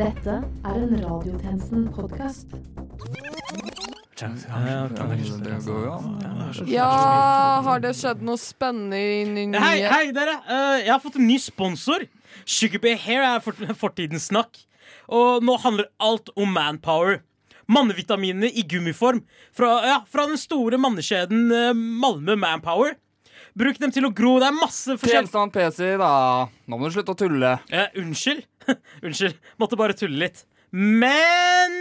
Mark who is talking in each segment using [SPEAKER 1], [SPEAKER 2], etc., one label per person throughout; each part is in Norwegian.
[SPEAKER 1] Dette er en Radiotjenesten-podkast.
[SPEAKER 2] Ja, har det skjedd noe spennende i nye
[SPEAKER 3] Hei, hei dere! Uh, jeg har fått en ny sponsor. Sugarbee Hair er fort fortidens snakk. Og nå handler alt om manpower. Mannevitaminene i gummiform fra, ja, fra den store mannekjeden eh, Malmö Manpower. Bruk dem til å gro. Det er masse forskjell...
[SPEAKER 4] Tjenestemann PC, da. Nå må du slutte å tulle.
[SPEAKER 3] Eh, unnskyld. unnskyld. Måtte bare tulle litt. Men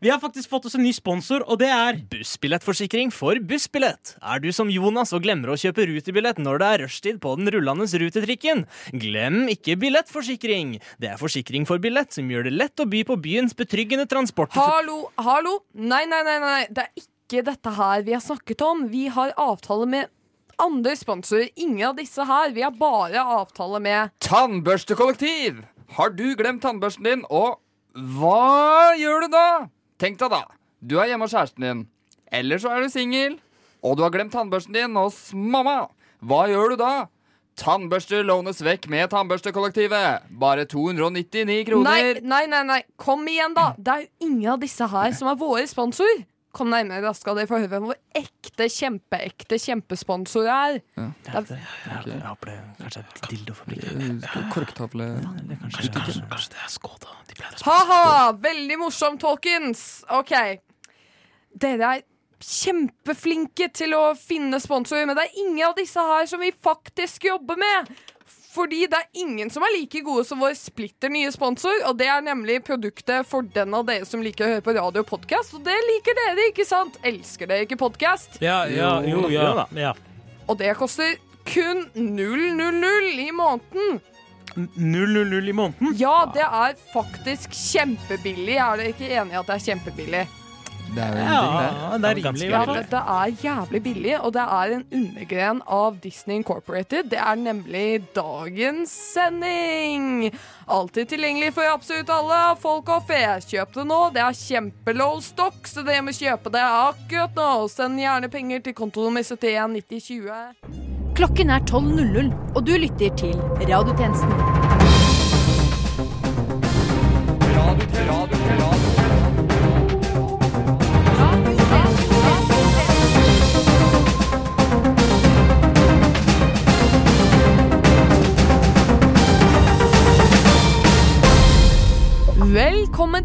[SPEAKER 3] vi har faktisk fått oss en ny sponsor, og det er
[SPEAKER 5] Bussbillettforsikring for bussbillett. Er du som Jonas og glemmer å kjøpe rutebillett når det er rushtid på den rullende rutetrikken? Glem ikke billettforsikring. Det er forsikring for billett som gjør det lett å by på byens betryggende transport.
[SPEAKER 2] Hallo, hallo! Nei, nei, nei, nei, det er ikke dette her vi har snakket om. Vi har avtale med andre sponsorer. Ingen av disse her. Vi har bare avtale med
[SPEAKER 4] Tannbørstekollektiv! Har du glemt tannbørsten din, og hva gjør du da? Tenk deg da. Du er hjemme hos kjæresten din. Eller så er du singel. Og du har glemt tannbørsten din hos mamma. Hva gjør du da? Tannbørster lånes vekk med Tannbørstekollektivet. Bare 299 kroner.
[SPEAKER 2] nei, nei, nei. Kom igjen, da. Det er jo ingen av disse her som er våre sponsor. Kom nærmere, da skal dere få høre hvem vår ekte, kjempeekte kjempesponsor er. Det er
[SPEAKER 5] Jeg håper det kanskje er dildofabrikken.
[SPEAKER 4] Korktavle
[SPEAKER 3] Kanskje, kanskje, kanskje det er Skoda. De
[SPEAKER 2] Ha-ha! Veldig morsomt, folkens. OK. Dere er kjempeflinke til å finne sponsorer, men det er ingen av disse her som vi faktisk jobber med. Fordi det er ingen som er like gode som vår splitter nye sponsor, og det er nemlig produktet for den av dere som liker å høre på radio og podkast. Og det liker dere, ikke sant? Elsker dere ikke podkast?
[SPEAKER 3] Ja, ja, jo, ja.
[SPEAKER 5] Da.
[SPEAKER 3] ja.
[SPEAKER 2] Og det koster kun 000 i måneden.
[SPEAKER 3] 000 i måneden.
[SPEAKER 2] Ja, det er faktisk kjempebillig. Er dere ikke enig i at det er kjempebillig?
[SPEAKER 4] Det er jo
[SPEAKER 3] Ja,
[SPEAKER 4] det.
[SPEAKER 3] det er rimelig, i
[SPEAKER 2] Ja,
[SPEAKER 3] hvert fall.
[SPEAKER 2] det, det er jævlig billig, og det er en undergren av Disney Incorporated. Det er nemlig dagens sending. Alltid tilgjengelig for absolutt alle, folk og fe. Kjøp det nå. Det er kjempelow stock, så dere må kjøpe det akkurat nå. Send gjerne penger til kontonummer 719020.
[SPEAKER 1] Klokken er 12.00, og du lytter til Radiotjenesten.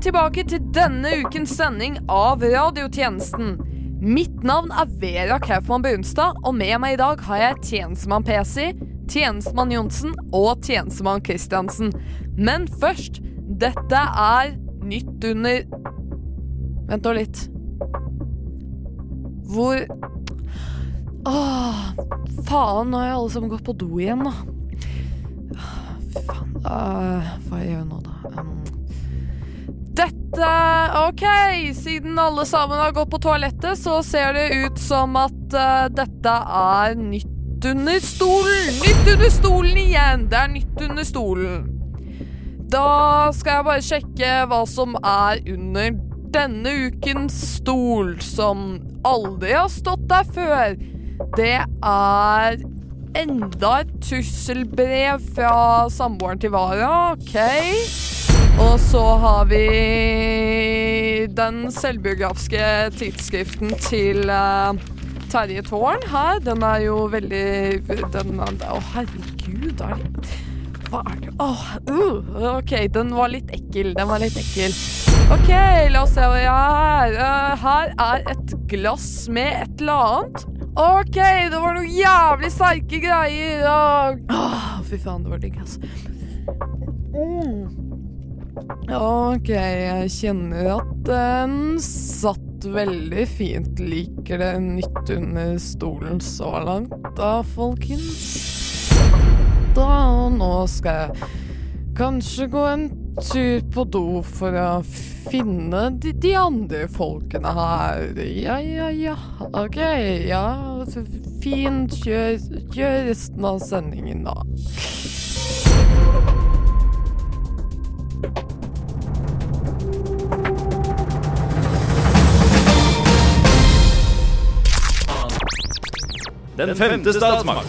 [SPEAKER 2] Tilbake til denne ukens sending av Radiotjenesten. Mitt navn er Vera Kaufmann Brunstad, og med meg i dag har jeg tjenestemann PC, tjenestemann Johnsen og tjenestemann Christiansen. Men først, dette er nytt under Vent nå litt. Hvor Åh, faen, nå har jeg alle sammen gått på do igjen, da. Faen. Uh, hva gjør jeg nå, da? Um, dette OK, siden alle sammen har gått på toalettet, så ser det ut som at uh, dette er nytt under stolen. Nytt under stolen igjen! Det er nytt under stolen. Da skal jeg bare sjekke hva som er under denne ukens stol, som aldri har stått der før. Det er enda et trusselbrev fra samboeren til Vara. OK. Og så har vi den selvbiografiske tidsskriften til uh, Terje Tårn her. Den er jo veldig den Å, herregud. Er det, hva er det Åh, uh, OK, den var litt ekkel. Den var litt ekkel. OK, la oss se hva jeg har her. Eh, her er et glass med et eller annet. OK, det var noe jævlig sterke greier. Åh, fy faen, det var digg, altså. Mm. Ok, jeg kjenner at den satt veldig fint. Liker det nytt under stolen så langt, da, folkens. Da, nå skal jeg kanskje gå en tur på do for å finne de, de andre folkene her. Ja, ja, ja. Ok, ja. Fint. Kjør, kjør resten av sendingen, da.
[SPEAKER 6] Den femte statsmakt.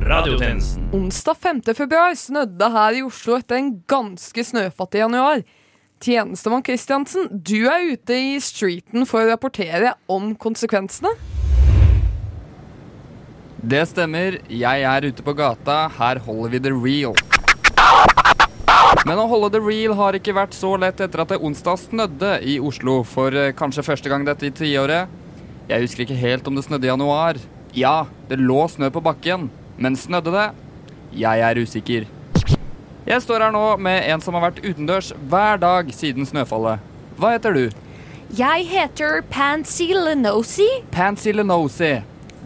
[SPEAKER 6] Radiotjenesten.
[SPEAKER 2] Onsdag 5. februar snødde her i Oslo etter en ganske snøfattig januar. Tjenestemann Kristiansen, du er ute i streeten for å rapportere om konsekvensene.
[SPEAKER 4] Det stemmer. Jeg er ute på gata. Her holder vi the real. Men å holde the real har ikke vært så lett etter at det onsdag snødde i Oslo for eh, kanskje første gang dette i tiåret. Jeg husker ikke helt om det snødde i januar. Ja, det lå snø på bakken, men snødde det? Jeg er usikker. Jeg står her nå med en som har vært utendørs hver dag siden snøfallet. Hva heter du?
[SPEAKER 6] Jeg heter Pansy Lenosi,
[SPEAKER 4] Pansy Lenosi.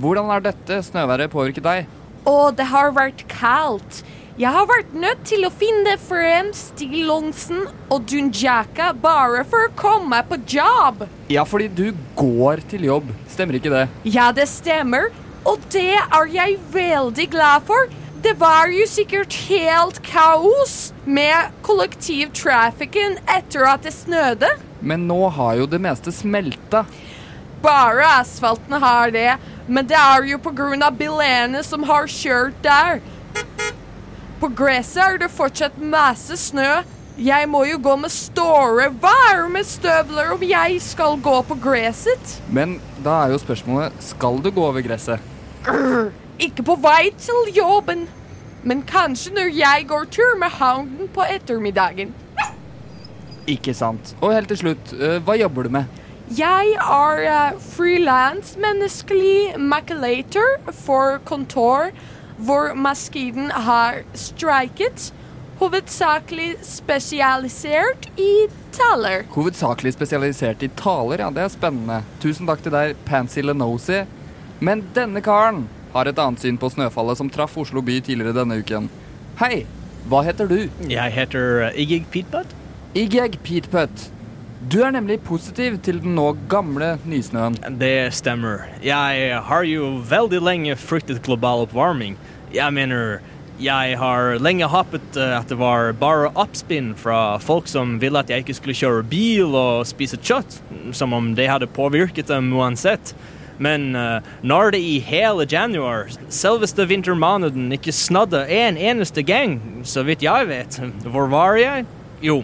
[SPEAKER 4] Hvordan har dette snøværet påvirket deg?
[SPEAKER 6] Å, det har vært kaldt. Jeg har vært nødt til å finne frem stillongsen og dunjaka bare for å komme på jobb.
[SPEAKER 4] Ja, fordi du går til jobb. Stemmer ikke det?
[SPEAKER 6] Ja, det stemmer, og det er jeg veldig glad for. Det var jo sikkert helt kaos med kollektivtrafikken etter at det snødde.
[SPEAKER 4] Men nå har jo det meste smelta.
[SPEAKER 2] Bare asfalten har det, men det er jo på grunn av bilene som har kjørt der. På gresset er det fortsatt masse snø. Jeg må jo gå med store, varme støvler om jeg skal gå på gresset.
[SPEAKER 4] Men da er jo spørsmålet skal du gå over gresset.
[SPEAKER 2] Ikke på vei til jobben, men kanskje når jeg går tur med hunden på ettermiddagen.
[SPEAKER 4] Ikke sant. Og helt til slutt, hva jobber du med?
[SPEAKER 2] Jeg er uh, frilans-menneskelig maculator for kontor hvor maskinen har streiket. Hovedsakelig spesialisert i taler.
[SPEAKER 4] Hovedsakelig spesialisert i taler, ja, det er spennende. Tusen takk til deg, Pansy Lenosi. Men denne karen har et annet syn på snøfallet som traff Oslo by tidligere denne uken. Hei, hva heter du?
[SPEAKER 5] Jeg heter Igeg Igig Peatbutt.
[SPEAKER 4] Igeg Peatputt. Du er nemlig positiv til den nå gamle nysnøen.
[SPEAKER 5] Det stemmer. Jeg har jo veldig lenge fryktet global oppvarming. Jeg mener, jeg har lenge håpet eh, at det var bare oppspinn fra folk som ville at jeg ikke skulle kjøre bil og spise kjøtt, som om det hadde påvirket dem uansett. Men eh, når det i hele januar, selveste vintermåneden, ikke snødde en eneste gang, så vidt jeg vet, hvor var jeg? Jo,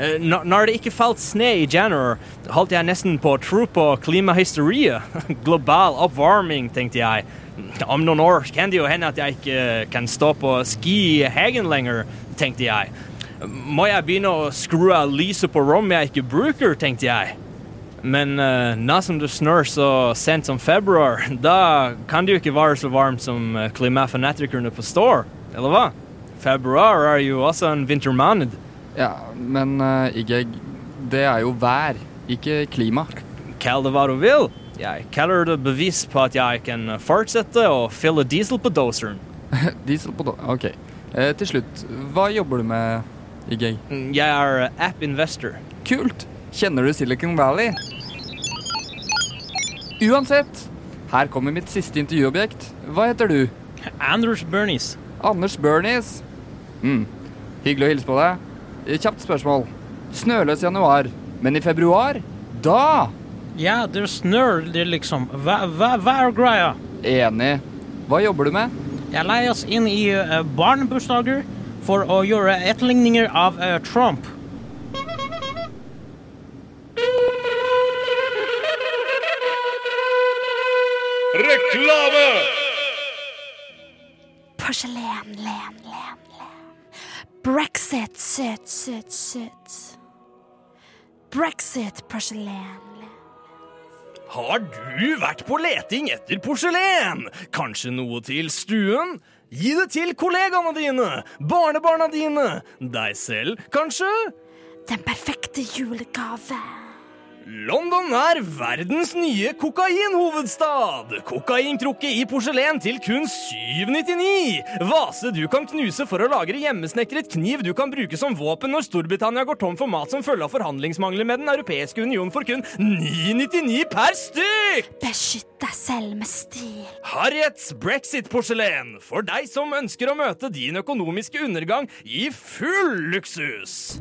[SPEAKER 5] eh, når det ikke falt sne i januar, holdt jeg nesten på å tro på klimahysteriet. Global oppvarming, tenkte jeg. Om noen år kan det jo hende at jeg ikke kan stå på ski i hagen lenger, tenkte jeg. Må jeg begynne å skru av lyset på rom jeg ikke bruker, tenkte jeg. Men uh, nå som det snør så sent som februar, da kan det jo ikke være så varmt som uh, klimafanatikerne påstår, eller hva? Februar er jo også en vintermåned.
[SPEAKER 4] Ja, men uh, ikke det er jo vær, ikke klima.
[SPEAKER 5] Kall det hva du vil. Jeg kaller det bevis på at jeg kan fortsette å fylle diesel på doseren.
[SPEAKER 4] Diesel på doseren Ok. Eh, til slutt, hva jobber du med, Igeg?
[SPEAKER 5] Jeg er app-investor.
[SPEAKER 4] Kult! Kjenner du Silicon Valley? Uansett, her kommer mitt siste intervjuobjekt. Hva heter du?
[SPEAKER 3] Anders Bernies.
[SPEAKER 4] Anders Bernies. Mm. Hyggelig å hilse på deg. Eh, Kjapt spørsmål. Snøløs januar, men i februar? Da!
[SPEAKER 3] Ja, det snør, det liksom. Hva, hva, hva er greia?
[SPEAKER 4] Enig. Hva jobber du med?
[SPEAKER 3] Jeg leies inn i uh, barnebursdager for å gjøre etterligninger av eh, Trump.
[SPEAKER 7] Reklame!
[SPEAKER 6] Porselen, len, len, len. Brexit, sit, sit, sit. Brexit, porselen.
[SPEAKER 5] Har du vært på leting etter porselen? Kanskje noe til stuen? Gi det til kollegaene dine, barnebarna dine, deg selv, kanskje?
[SPEAKER 6] Den perfekte julegave.
[SPEAKER 5] London er verdens nye kokainhovedstad. Kokainkrukke i porselen til kun 799. Vase du kan knuse for å lagre hjemmesnekret kniv du kan bruke som våpen når Storbritannia går tom for mat som følge av forhandlingsmangler med Den europeiske union for kun 999 per stykk.
[SPEAKER 6] Beskytt deg selv med stil.
[SPEAKER 5] Harriets Brexit-porselen. For deg som ønsker å møte din økonomiske undergang i full luksus.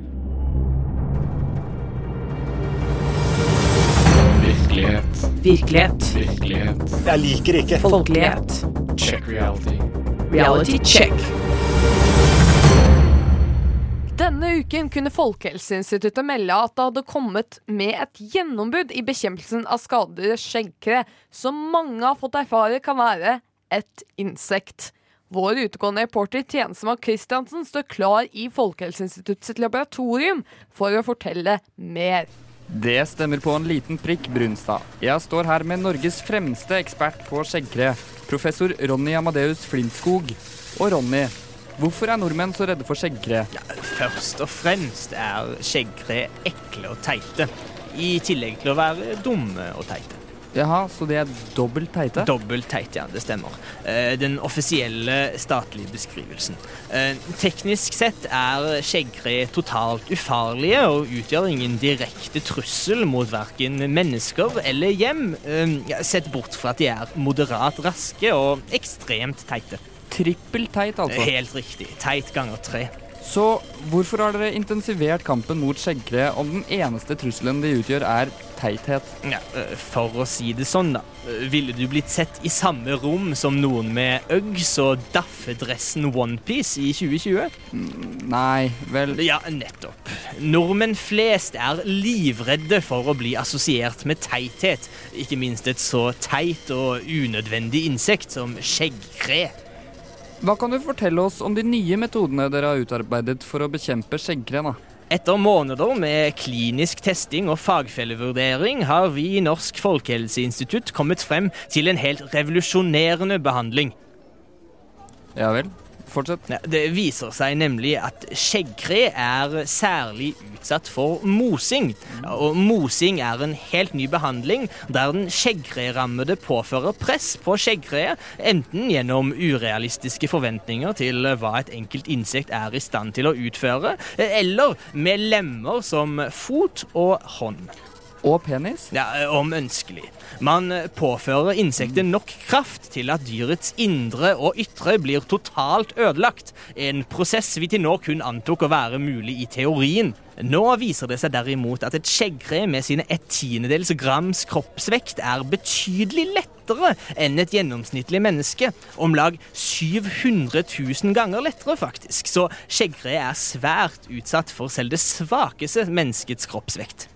[SPEAKER 7] Virkelighet.
[SPEAKER 1] Virkelighet.
[SPEAKER 7] Virkelighet.
[SPEAKER 8] Jeg liker ikke
[SPEAKER 1] Folkelighet.
[SPEAKER 7] Check reality.
[SPEAKER 1] Reality check.
[SPEAKER 2] Denne uken kunne Folkehelseinstituttet melde at det hadde kommet med et gjennombud i bekjempelsen av skadede skjeggkre, som mange har fått erfare kan være et insekt. Vår utegående reporter tjenestemann Christiansen står klar i Folkehelseinstituttet laboratorium for å fortelle mer.
[SPEAKER 4] Det stemmer på en liten prikk, Brunstad. Jeg står her med Norges fremste ekspert på skjeggkre, professor Ronny Amadeus Flintskog. Og Ronny, hvorfor er nordmenn så redde for skjeggkre?
[SPEAKER 5] Først og fremst er skjeggkre ekle og teite. I tillegg til å være dumme og teite.
[SPEAKER 4] Jaha, så de er dobbelt teite?
[SPEAKER 5] Dobbelt teite, ja. Det stemmer. Eh, Den offisielle statlige beskrivelsen. Eh, Teknisk sett er skjeggkre totalt ufarlige og utgjør ingen direkte trussel mot verken mennesker eller hjem, eh, sett bort fra at de er moderat raske og ekstremt teite.
[SPEAKER 4] Trippel teit, altså.
[SPEAKER 5] Helt riktig. Teit ganger tre.
[SPEAKER 4] Så hvorfor har dere intensivert kampen mot skjeggkre om den eneste trusselen de utgjør, er teithet?
[SPEAKER 5] Ja, eh, for å si det sånn, da. Eh, Ville du blitt sett i samme rom som noen med Uggs og daffedressen Onepiece i 2020?
[SPEAKER 4] Nei, vel
[SPEAKER 5] Ja, nettopp. Nordmenn flest er livredde for å bli assosiert med teithet. Ikke minst et så teit og unødvendig insekt som skjeggkre.
[SPEAKER 4] Hva kan du fortelle oss om de nye metodene dere har utarbeidet for å bekjempe skjeggkre?
[SPEAKER 5] Etter måneder med klinisk testing og fagfellevurdering har vi i Norsk folkehelseinstitutt kommet frem til en helt revolusjonerende behandling.
[SPEAKER 4] Ja vel. Fortsett.
[SPEAKER 5] Det viser seg nemlig at skjeggkre er særlig utsatt for mosing. Og mosing er en helt ny behandling der den skjeggkrerammede påfører press på skjeggkreet, enten gjennom urealistiske forventninger til hva et enkelt insekt er i stand til å utføre, eller med lemmer som fot og hånd.
[SPEAKER 4] Og penis?
[SPEAKER 5] Ja, Om ønskelig. Man påfører insektet nok kraft til at dyrets indre og ytre blir totalt ødelagt. En prosess vi til nå kun antok å være mulig i teorien. Nå viser det seg derimot at et skjeggkre med sine ett tiendedels grams kroppsvekt er betydelig lettere enn et gjennomsnittlig menneske. Om lag 700 000 ganger lettere, faktisk. Så skjeggkre er svært utsatt for selv det svakeste menneskets kroppsvekt.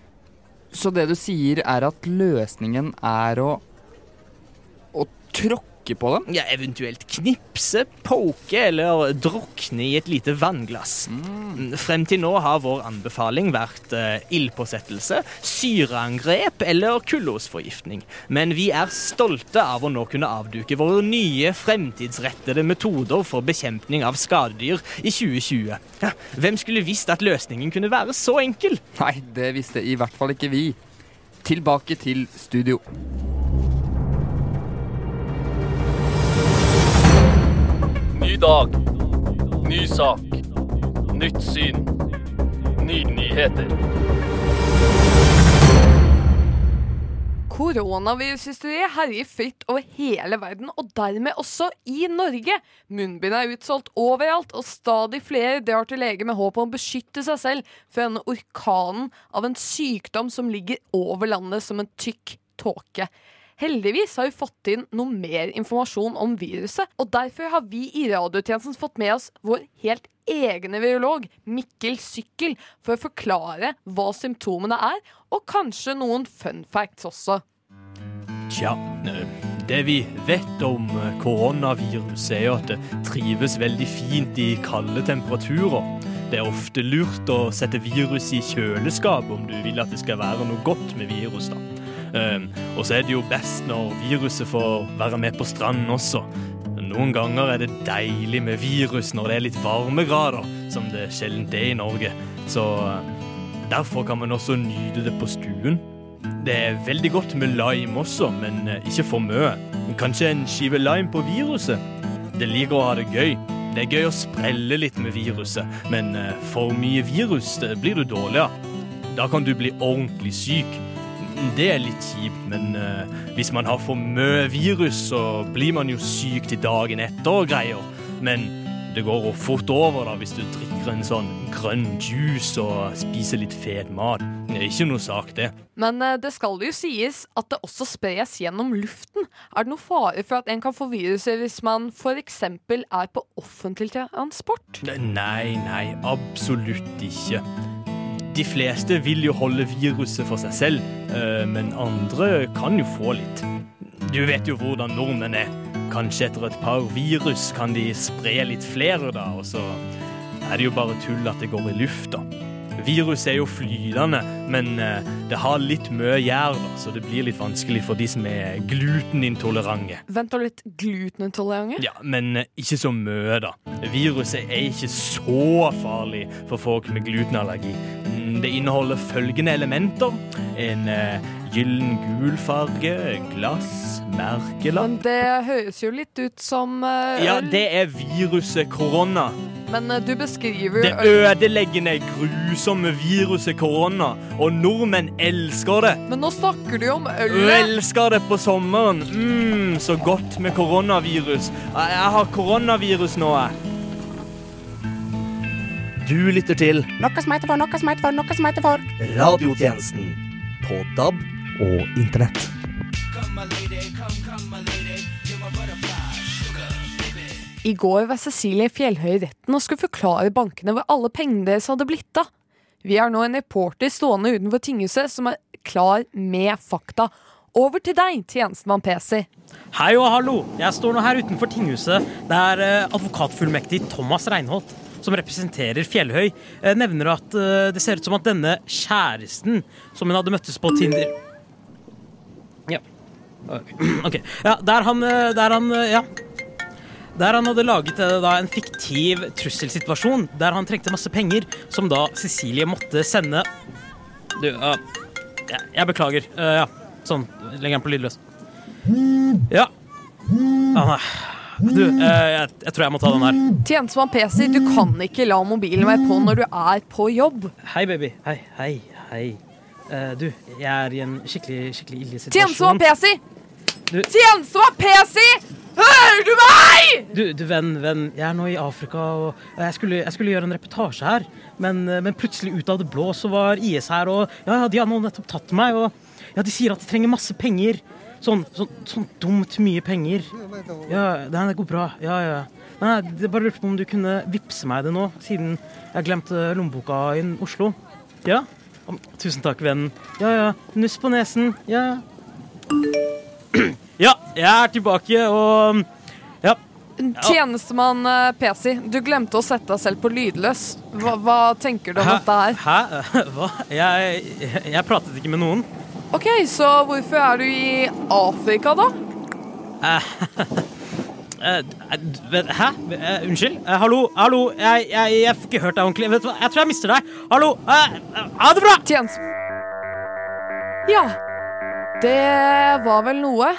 [SPEAKER 4] Så det du sier, er at løsningen er å å tråkke på dem?
[SPEAKER 5] Ja, eventuelt knipse, poke eller drukne i et lite vannglass. Mm, Frem til nå har vår anbefaling vært uh, ildpåsettelse, syreangrep eller kullosforgiftning. Men vi er stolte av å nå kunne avduke våre nye fremtidsrettede metoder for bekjempning av skadedyr i 2020. Ja, hvem skulle visst at løsningen kunne være så enkel?
[SPEAKER 4] Nei, det visste i hvert fall ikke vi. Tilbake til studio.
[SPEAKER 7] Dag. Ny sak. Nytt syn. Nye nyheter.
[SPEAKER 2] Koronavirushysteri herjer fritt over hele verden, og dermed også i Norge. Munnbind er utsolgt overalt, og stadig flere drar til lege med håp om å beskytte seg selv fra denne orkanen av en sykdom som ligger over landet som en tykk tåke. Heldigvis har vi fått inn noe mer informasjon om viruset, og derfor har vi i radiotjenesten fått med oss vår helt egne virolog, Mikkel Sykkel, for å forklare hva symptomene er, og kanskje noen fun facts også.
[SPEAKER 5] Tja, eh, det vi vet om eh, koronaviruset er at det trives veldig fint i kalde temperaturer. Det er ofte lurt å sette virus i kjøleskap om du vil at det skal være noe godt med virus. da. Eh, og så er det jo best når viruset får være med på stranden også. Noen ganger er det deilig med virus når det er litt varmegrader, som det sjelden er i Norge. Så eh, derfor kan man også nyte det på stuen. Det er veldig godt med lime også, men eh, ikke for mye. Kanskje en skive lime på viruset? Det liker å ha det gøy. Det er gøy å sprelle litt med viruset, men eh, for mye virus blir du dårlig av. Da kan du bli ordentlig syk. Det er litt kjipt, men uh, hvis man har for mye virus, så blir man jo syk til dagen etter og greier. Men det går jo fort over da hvis du drikker en sånn grønn juice og spiser litt fet mat. Det er ikke noe sak, det.
[SPEAKER 2] Men uh, det skal jo sies at det også spres gjennom luften. Er det noe fare for at en kan få viruset hvis man f.eks. er på offentlig transport?
[SPEAKER 5] Nei, nei, absolutt ikke. De fleste vil jo holde viruset for seg selv, eh, men andre kan jo få litt. Du vet jo hvordan nordmenn er. Kanskje etter et par virus kan de spre litt flere, da, og så er det jo bare tull at det går i lufta. Virus er jo flytende, men eh, det har litt mye gjær, så det blir litt vanskelig for de som er glutenintolerante.
[SPEAKER 2] Vent litt glutenintolerante?
[SPEAKER 5] Ja, men eh, ikke så mye, da. Viruset er ikke så farlig for folk med glutenallergi. Det inneholder følgende elementer. En eh, gyllen gul farge, glass, merkelapp.
[SPEAKER 2] Men det høres jo litt ut som øl.
[SPEAKER 5] Ja, det er viruset korona.
[SPEAKER 2] Men eh, du beskriver
[SPEAKER 5] Det ødeleggende, grusomme viruset korona. Og nordmenn elsker det.
[SPEAKER 2] Men nå snakker du jo om
[SPEAKER 5] øl
[SPEAKER 2] ølet.
[SPEAKER 5] elsker det på sommeren. Mm, så godt med koronavirus. Jeg har koronavirus nå, jeg. Du lytter til
[SPEAKER 8] Noe som heter for, noe som heter for, noe som heter for.
[SPEAKER 9] Radiotjenesten på DAB og internett.
[SPEAKER 2] I går var Cecilie Fjellhøy i retten og skulle forklare bankene hvor alle pengene deres hadde blitt av. Vi har nå en reporter stående utenfor tinghuset som er klar med fakta. Over til deg, tjenestemann PC.
[SPEAKER 3] Hei og hallo. Jeg står nå her utenfor tinghuset Det er advokatfullmektig Thomas Reinholt, som representerer Fjellhøy, eh, nevner at eh, det ser ut som at denne kjæresten som hun hadde møttes på Tinder Ja. OK. Ja, der han, eh, der han Ja. Der han hadde laget da, en fiktiv trusselsituasjon der han trengte masse penger, som da Cecilie måtte sende Du, ja, jeg, jeg beklager. Uh, ja, sånn. Legger den på lydløs. Ja. Ah, nei. Du, eh, jeg, jeg tror jeg må ta den her.
[SPEAKER 2] Tjenestemann PC, du kan ikke la mobilen være på når du er på jobb.
[SPEAKER 3] Hei, baby. Hei, hei, hei. Uh, du, jeg er i en skikkelig, skikkelig ille
[SPEAKER 2] Tjenestemann
[SPEAKER 3] situasjon.
[SPEAKER 2] PC!
[SPEAKER 3] Du-
[SPEAKER 2] Tjenestemann PC! Hører du meg?!
[SPEAKER 3] Du, du venn, venn, jeg er nå i Afrika, og jeg skulle, jeg skulle gjøre en reportasje her. Men, eh, men plutselig ut av det blå så var IS her, og ja, ja, de har nå nettopp tatt meg. Og ja, de sier at de trenger masse penger. Sånn, sånn, sånn dumt mye penger. Ja, det, det går bra. Ja, ja. Nei, det bare lurte på om du kunne vippse meg det nå, siden jeg glemte lommeboka i Oslo. Ja? Tusen takk, vennen. Ja, ja. Nuss på nesen. Ja, ja. Ja, jeg er tilbake, og ja.
[SPEAKER 2] Tjenestemann Pesi, du glemte å sette deg selv på lydløs. Hva, hva tenker du om dette her?
[SPEAKER 3] Hæ? Hva? Jeg, jeg, jeg pratet ikke med noen.
[SPEAKER 2] Ok, så hvorfor er du i Afrika, da?
[SPEAKER 3] Eh, Hæ? Eh, unnskyld? Eh, hallo? Hallo? Jeg, jeg, jeg får ikke hørt deg ordentlig. Vet du hva? Jeg tror jeg mister deg. Hallo? Eh, eh, ha det bra!
[SPEAKER 2] Tjent. Ja, det var vel noe.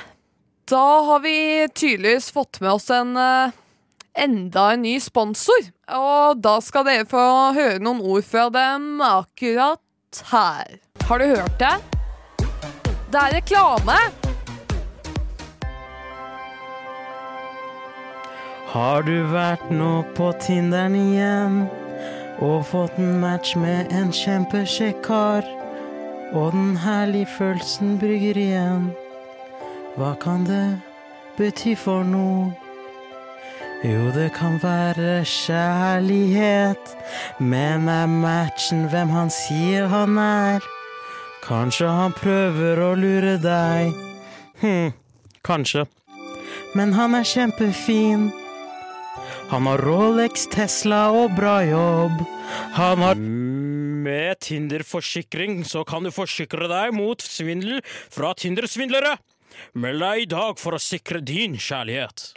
[SPEAKER 2] Da har vi tydeligvis fått med oss en eh, enda en ny sponsor. Og da skal dere få høre noen ord fra dem akkurat her. Har du hørt det? Det er reklame!
[SPEAKER 3] Har du vært nå på Tinderen igjen og fått en match med en kjempekjekk kar, og den herlige følelsen brygger igjen? Hva kan det bety for noe? Jo, det kan være kjærlighet, men er matchen hvem han sier han er? Kanskje han prøver å lure deg. Hm, kanskje. Men han er kjempefin. Han har Rolex, Tesla og bra jobb. Han har Med Tinder-forsikring så kan du forsikre deg mot svindel fra Tinder-svindlere. Meld deg i dag for å sikre din kjærlighet.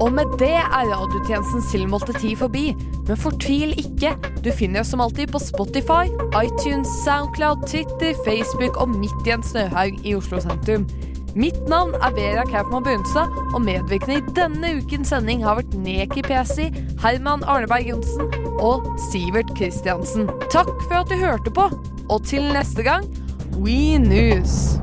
[SPEAKER 2] Og med det er radiotjenesten Silmolte tid forbi. Men fortvil ikke. Du finner oss som alltid på Spotify, iTunes, Soundcloud, Twitter, Facebook og midt i en snøhaug i Oslo sentrum. Mitt navn er Vera Kaupmann Brunstad, og medvirkende i denne ukens sending har vært Neki Pesi, Herman Arneberg Johnsen og Sivert Kristiansen. Takk for at du hørte på, og til neste gang, We News!